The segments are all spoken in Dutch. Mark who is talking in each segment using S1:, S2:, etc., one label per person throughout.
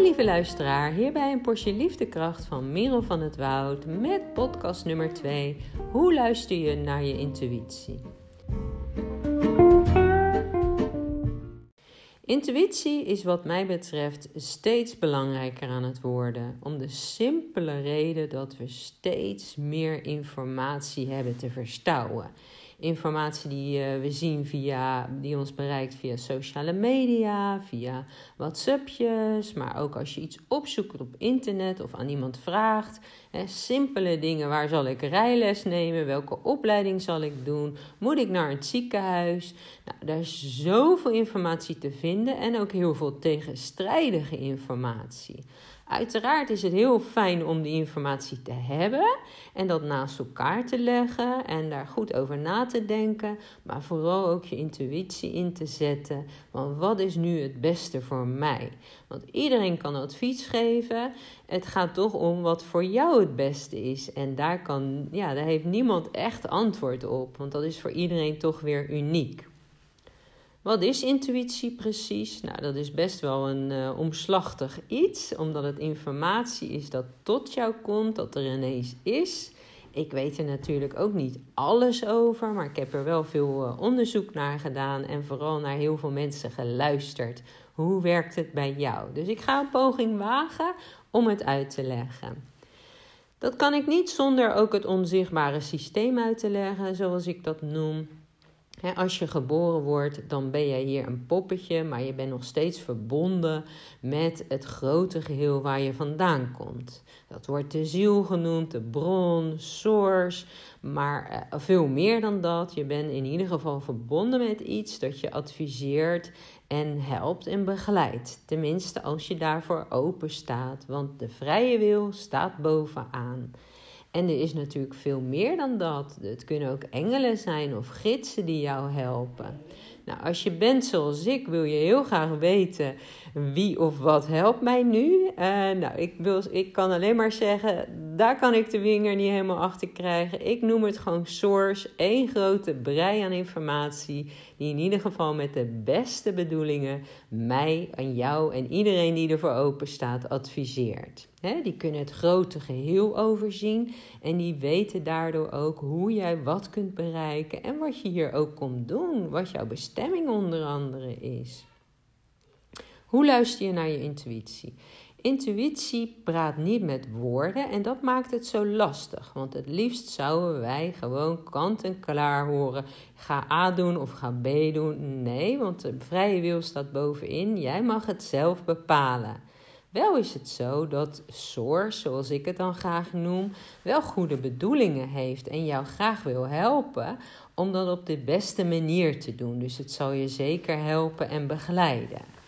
S1: Lieve luisteraar, hierbij een portie liefdekracht van Merel van het Woud met podcast nummer 2. Hoe luister je naar je intuïtie? Intuïtie is wat mij betreft steeds belangrijker aan het worden. Om de simpele reden dat we steeds meer informatie hebben te verstouwen informatie die uh, we zien via, die ons bereikt via sociale media, via WhatsAppjes, maar ook als je iets opzoekt op internet of aan iemand vraagt. Hè, simpele dingen, waar zal ik rijles nemen, welke opleiding zal ik doen, moet ik naar het ziekenhuis? Nou, daar is zoveel informatie te vinden en ook heel veel tegenstrijdige informatie. Uiteraard is het heel fijn om die informatie te hebben en dat naast elkaar te leggen en daar goed over na te denken, maar vooral ook je intuïtie in te zetten. Want wat is nu het beste voor mij? Want iedereen kan advies geven. Het gaat toch om wat voor jou het beste is. En daar, kan, ja, daar heeft niemand echt antwoord op, want dat is voor iedereen toch weer uniek. Wat is intuïtie precies? Nou, dat is best wel een uh, omslachtig iets, omdat het informatie is dat tot jou komt, dat er ineens is. Ik weet er natuurlijk ook niet alles over, maar ik heb er wel veel uh, onderzoek naar gedaan en vooral naar heel veel mensen geluisterd. Hoe werkt het bij jou? Dus ik ga een poging wagen om het uit te leggen. Dat kan ik niet zonder ook het onzichtbare systeem uit te leggen, zoals ik dat noem als je geboren wordt, dan ben jij hier een poppetje, maar je bent nog steeds verbonden met het grote geheel waar je vandaan komt. Dat wordt de ziel genoemd, de bron, source, maar uh, veel meer dan dat. Je bent in ieder geval verbonden met iets dat je adviseert en helpt en begeleidt. Tenminste, als je daarvoor open staat, want de vrije wil staat bovenaan. En er is natuurlijk veel meer dan dat. Het kunnen ook engelen zijn of gidsen die jou helpen. Nou, als je bent zoals ik, wil je heel graag weten wie of wat helpt mij nu. Uh, nou, ik, wil, ik kan alleen maar zeggen, daar kan ik de vinger niet helemaal achter krijgen. Ik noem het gewoon source, één grote brei aan informatie, die in ieder geval met de beste bedoelingen mij en jou en iedereen die ervoor open staat adviseert. die kunnen het grote geheel overzien en die weten daardoor ook hoe jij wat kunt bereiken en wat je hier ook komt doen, wat jouw bestemming onder andere is. Hoe luister je naar je intuïtie? Intuïtie praat niet met woorden en dat maakt het zo lastig. Want het liefst zouden wij gewoon kant en klaar horen. Ga A doen of ga B doen. Nee, want de vrije wil staat bovenin. Jij mag het zelf bepalen. Wel is het zo dat Source, zoals ik het dan graag noem, wel goede bedoelingen heeft en jou graag wil helpen om dat op de beste manier te doen. Dus het zal je zeker helpen en begeleiden.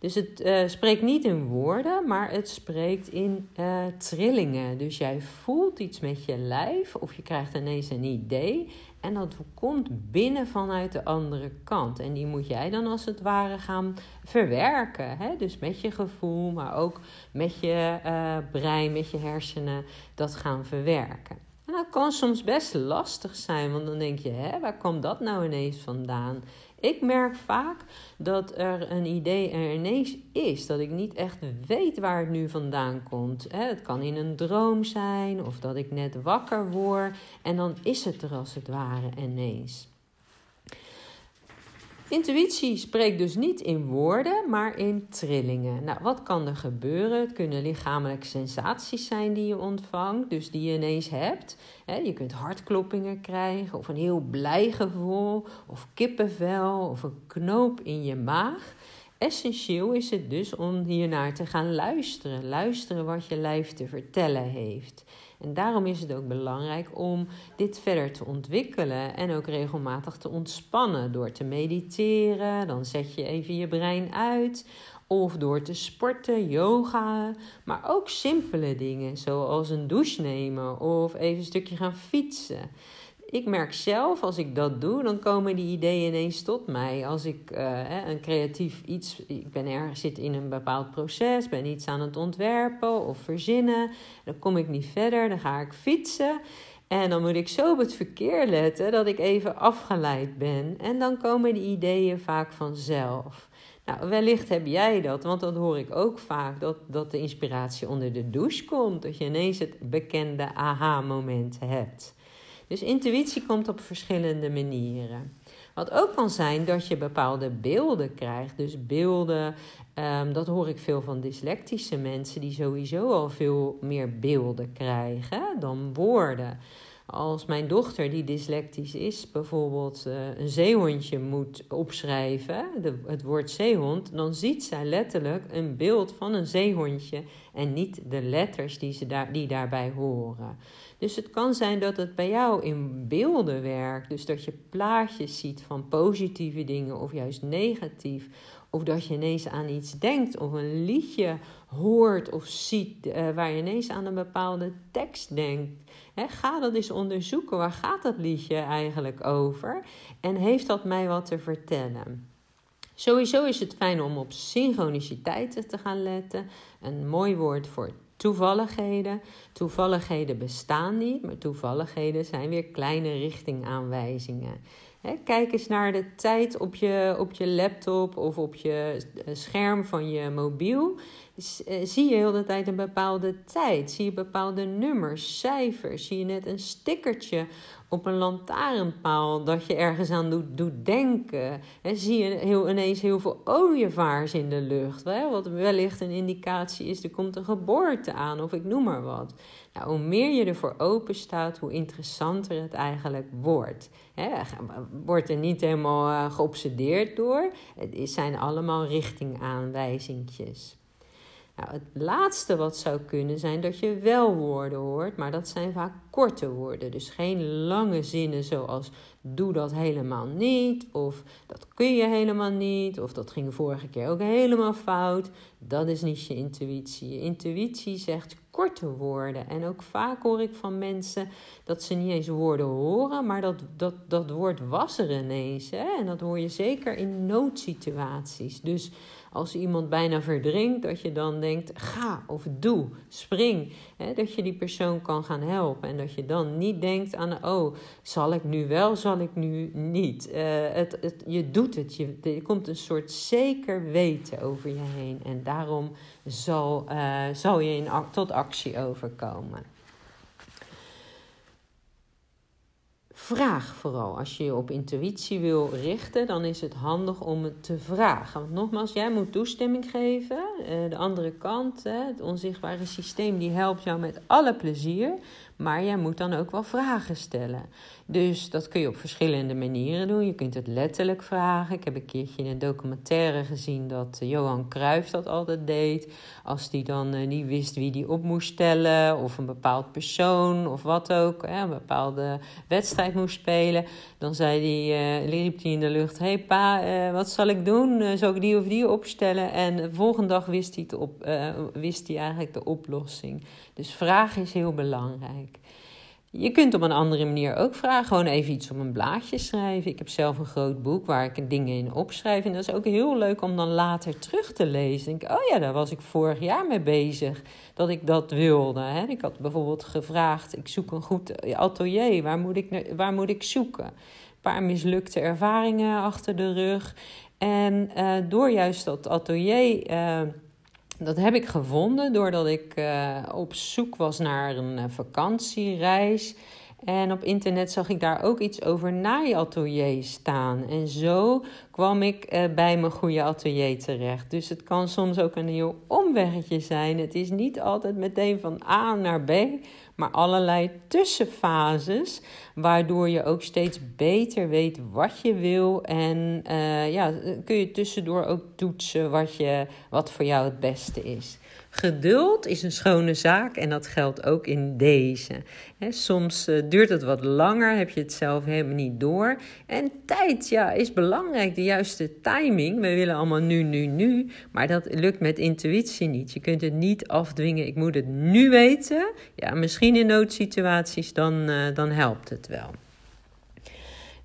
S1: Dus het uh, spreekt niet in woorden, maar het spreekt in uh, trillingen. Dus jij voelt iets met je lijf of je krijgt ineens een idee. En dat komt binnen vanuit de andere kant. En die moet jij dan als het ware gaan verwerken. Hè? Dus met je gevoel, maar ook met je uh, brein, met je hersenen, dat gaan verwerken. En dat kan soms best lastig zijn, want dan denk je, hè, waar komt dat nou ineens vandaan? Ik merk vaak dat er een idee er ineens is, dat ik niet echt weet waar het nu vandaan komt. Het kan in een droom zijn of dat ik net wakker word en dan is het er als het ware ineens. Intuïtie spreekt dus niet in woorden, maar in trillingen. Nou, wat kan er gebeuren? Het kunnen lichamelijke sensaties zijn die je ontvangt, dus die je ineens hebt. Je kunt hartkloppingen krijgen, of een heel blij gevoel, of kippenvel, of een knoop in je maag. Essentieel is het dus om hiernaar te gaan luisteren. Luisteren wat je lijf te vertellen heeft. En daarom is het ook belangrijk om dit verder te ontwikkelen en ook regelmatig te ontspannen door te mediteren. Dan zet je even je brein uit. Of door te sporten, yoga, maar ook simpele dingen zoals een douche nemen of even een stukje gaan fietsen ik merk zelf, als ik dat doe, dan komen die ideeën ineens tot mij. Als ik uh, een creatief iets, ik ben ergens zit in een bepaald proces, ben iets aan het ontwerpen of verzinnen, dan kom ik niet verder, dan ga ik fietsen. En dan moet ik zo op het verkeer letten dat ik even afgeleid ben. En dan komen die ideeën vaak vanzelf. Nou, wellicht heb jij dat, want dat hoor ik ook vaak, dat, dat de inspiratie onder de douche komt. Dat je ineens het bekende aha-moment hebt. Dus intuïtie komt op verschillende manieren. Wat ook kan zijn dat je bepaalde beelden krijgt. Dus beelden, um, dat hoor ik veel van dyslectische mensen, die sowieso al veel meer beelden krijgen dan woorden. Als mijn dochter, die dyslectisch is, bijvoorbeeld uh, een zeehondje moet opschrijven, de, het woord zeehond, dan ziet zij letterlijk een beeld van een zeehondje en niet de letters die, ze daar, die daarbij horen. Dus het kan zijn dat het bij jou in beelden werkt. Dus dat je plaatjes ziet van positieve dingen of juist negatief. Of dat je ineens aan iets denkt of een liedje hoort of ziet uh, waar je ineens aan een bepaalde tekst denkt. ga dat eens onderzoeken. Waar gaat dat liedje eigenlijk over? En heeft dat mij wat te vertellen? Sowieso is het fijn om op synchroniciteiten te gaan letten. Een mooi woord voor toevalligheden. Toevalligheden bestaan niet, maar toevalligheden zijn weer kleine richtingaanwijzingen. kijk eens naar de tijd op je, op je laptop of op je eh, scherm van je mobiel. Eh, zie je heel de tijd een bepaalde tijd? Zie je bepaalde nummers, cijfers? Zie je net een stickertje op een lantaarnpaal dat je ergens aan doet, doet denken? En zie je heel, ineens heel veel ooievaars in de lucht? Hè? Wat wellicht een indicatie is, er komt een geboorte aan of ik noem maar wat. Nou, hoe meer je ervoor open staat, hoe interessanter het eigenlijk wordt. Wordt er niet helemaal uh, geobsedeerd door. Het zijn allemaal richtingaanwijzingjes. Nou, het laatste wat zou kunnen zijn dat je wel woorden hoort, maar dat zijn vaak korte woorden. Dus geen lange zinnen zoals doe dat helemaal niet, of dat kun je helemaal niet, of dat ging vorige keer ook helemaal fout. Dat is niet je intuïtie. Je intuïtie zegt korte woorden. En ook vaak hoor ik van mensen dat ze niet eens woorden horen, maar dat, dat, dat woord was er ineens. Hè? En dat hoor je zeker in noodsituaties. Dus als iemand bijna verdrinkt, dat je dan denkt: ga of doe, spring. Hè, dat je die persoon kan gaan helpen. En dat je dan niet denkt aan: oh, zal ik nu wel, zal ik nu niet. Uh, het, het, je doet het. Je, er komt een soort zeker weten over je heen. En daarom zal, uh, zal je in, tot actie overkomen. Vraag vooral. Als je je op intuïtie wil richten, dan is het handig om het te vragen. Want nogmaals, jij moet toestemming geven. Eh, de andere kant, het onzichtbare systeem, die helpt jou met alle plezier. Maar jij moet dan ook wel vragen stellen. Dus dat kun je op verschillende manieren doen. Je kunt het letterlijk vragen. Ik heb een keertje in een documentaire gezien dat Johan Cruijff dat altijd deed. Als die dan uh, niet wist wie die op moest stellen, of een bepaald persoon of wat ook, een bepaalde wedstrijd moest spelen, dan zei die, uh, riep hij in de lucht: hey pa, uh, wat zal ik doen? zal ik die of die opstellen? En de volgende dag wist hij, op, wist hij eigenlijk de oplossing. Dus vragen is heel belangrijk. Je kunt op een andere manier ook vragen. Gewoon even iets op een blaadje schrijven. Ik heb zelf een groot boek waar ik dingen in opschrijf. En dat is ook heel leuk om dan later terug te lezen. Oh ja, daar was ik vorig jaar mee bezig. Dat ik dat wilde. Hè. Ik had bijvoorbeeld gevraagd: ik zoek een goed atelier. Waar moet ik, waar moet ik zoeken? Een paar mislukte ervaringen achter de rug. En uh, door juist dat atelier. Uh, dat heb ik gevonden doordat ik uh, op zoek was naar een uh, vakantiereis. En op internet zag ik daar ook iets over naaiatelier staan. En zo kwam ik uh, bij mijn goede atelier terecht. Dus het kan soms ook een heel omweggetje zijn. Het is niet altijd meteen van A naar B, maar allerlei tussenfases, waardoor je ook steeds beter weet wat je wil. En uh, ja, kun je tussendoor ook toetsen wat, je, wat voor jou het beste is. Geduld is een schone zaak en dat geldt ook in deze. soms uh, duurt het wat langer, heb je het zelf helemaal niet door. En tijd ja, is belangrijk, de juiste timing. We willen allemaal nu, nu, nu. Maar dat lukt met intuïtie niet. Je kunt het niet afdwingen, ik moet het nu weten. Ja, misschien in noodsituaties, dan, uh, dan helpt het wel.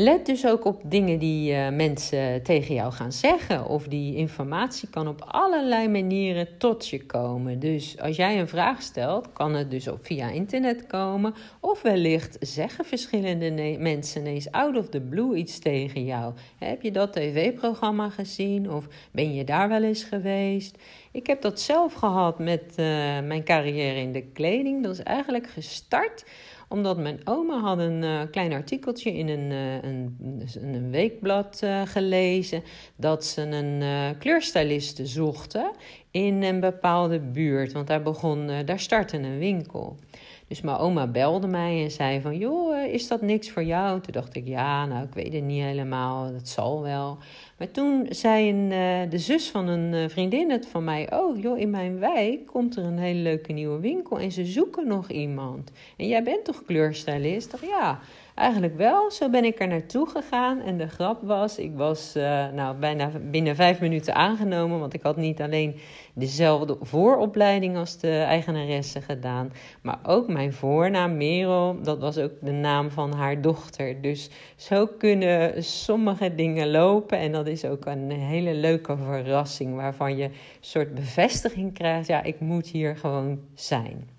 S1: Let dus ook op dingen die uh, mensen tegen jou gaan zeggen. Of die informatie kan op allerlei manieren tot je komen. Dus als jij een vraag stelt, kan het dus ook via internet komen. Of wellicht zeggen verschillende mensen ineens out of the blue iets tegen jou. Heb je dat tv-programma gezien? Of ben je daar wel eens geweest? Ik heb dat zelf gehad met uh, mijn carrière in de kleding. Dat is eigenlijk gestart omdat mijn oma had een uh, klein artikeltje in een, uh, een, een, weekblad uh, gelezen dat ze een kleurstyliste zochten in een bepaalde buurt. Want daar begon, daar startte een winkel. Dus mijn oma belde mij en zei van, joh, is dat niks voor jou? Toen dacht ik, ja, nou, ik weet het niet helemaal, dat zal wel. Maar toen zei een, uh, de zus van een uh, vriendin het van mij, oh, joh, in mijn wijk komt er een hele leuke nieuwe winkel en ze zoeken nog iemand. En jij bent toch kleurstylist? Dacht, ja, Eigenlijk wel, zo ben ik er naartoe gegaan. En de grap was, ik was uh, nou, bijna binnen vijf minuten aangenomen. Want ik had niet alleen dezelfde vooropleiding als de eigenaresse gedaan. Maar ook mijn voornaam, Merel, dat was ook de naam van haar dochter. Dus zo kunnen sommige dingen lopen. En dat is ook een hele leuke verrassing. Waarvan je een soort bevestiging krijgt. Ja, ik moet hier gewoon zijn.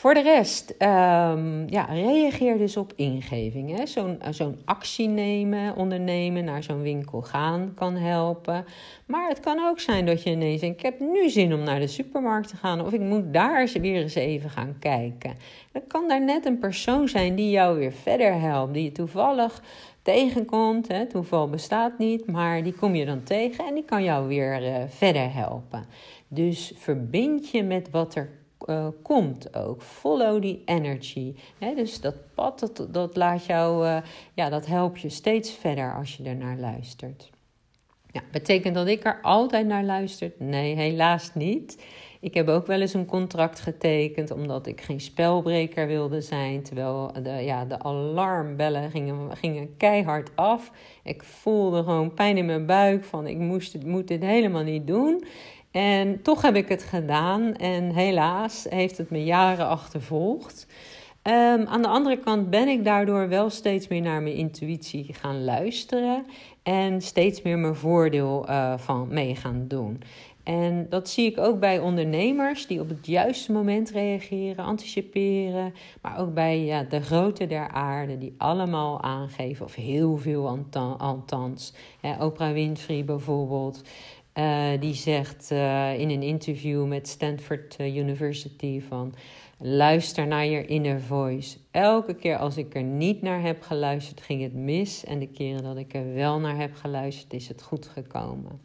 S1: Voor de rest, um, ja, reageer dus op ingevingen. Zo'n eh, zo'n actie nemen, ondernemen, naar zo'n winkel gaan kan helpen. Maar het kan ook zijn dat je ineens denkt, ik heb nu zin om naar de supermarkt te gaan. Of ik moet daar weer eens even gaan kijken. Dan kan daar net een persoon zijn die jou weer verder helpt. Die je toevallig tegenkomt. Hè. Toeval bestaat niet, maar die kom je dan tegen en die kan jou weer uh, verder helpen. Dus verbind je met wat er uh, komt ook. Follow the energy. dus dat pad, dat, dat laat jou, uh, ja, dat helpt je steeds verder als je ernaar luistert. Betekent dat ik er altijd naar luister? Nee, helaas niet. Ik heb ook wel eens een contract getekend omdat ik geen spelbreker wilde zijn. Terwijl de, ja, de alarmbellen gingen, gingen keihard af. Ik voelde gewoon pijn in mijn buik van ik moest, moet dit helemaal niet doen. En toch heb ik het gedaan en helaas heeft het me jaren achtervolgd. Um, aan de andere kant ben ik daardoor wel steeds meer naar mijn intuïtie gaan luisteren en steeds meer mijn voordeel uh, van mee gaan doen. En dat zie ik ook bij ondernemers die op het juiste moment reageren, anticiperen. Maar ook bij ja, de grote der aarde, die allemaal aangeven, of heel veel althans. Oprah Winfrey bijvoorbeeld. Uh, die zegt uh, in een interview met Stanford eh, University van luister naar je inner voice. Elke keer als ik er niet naar heb geluisterd, ging het mis. En de keren dat ik er wel naar heb geluisterd, is het goed gekomen.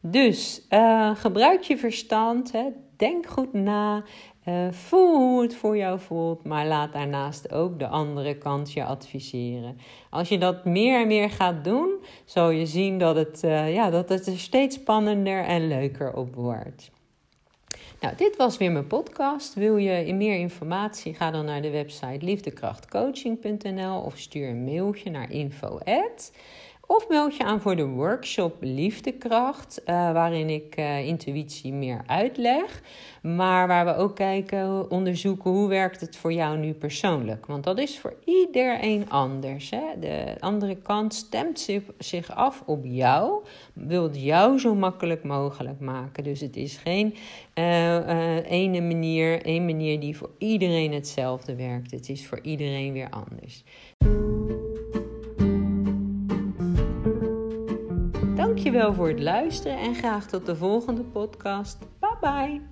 S1: Dus gebruik je verstand, hè? denk goed na uh, voel hoe het voor jou voelt, maar laat daarnaast ook de andere kant je adviseren. Als je dat meer en meer gaat doen, zal je zien dat het, uh, ja, dat het er steeds spannender en leuker op wordt. Nou, dit was weer mijn podcast. Wil je meer informatie? Ga dan naar de website liefdekrachtcoaching.nl of stuur een mailtje naar info@ of meld je aan voor de workshop Liefdekracht, uh, waarin ik uh, intuïtie meer uitleg. Maar waar we ook kijken, onderzoeken hoe werkt het voor jou nu persoonlijk. Want dat is voor iedereen anders. Hè? De andere kant stemt zich af op jou, wil jou zo makkelijk mogelijk maken. Dus het is geen uh, ene manier, één manier die voor iedereen hetzelfde werkt. Het is voor iedereen weer anders. Dankjewel voor het luisteren en graag tot de volgende podcast. Bye bye.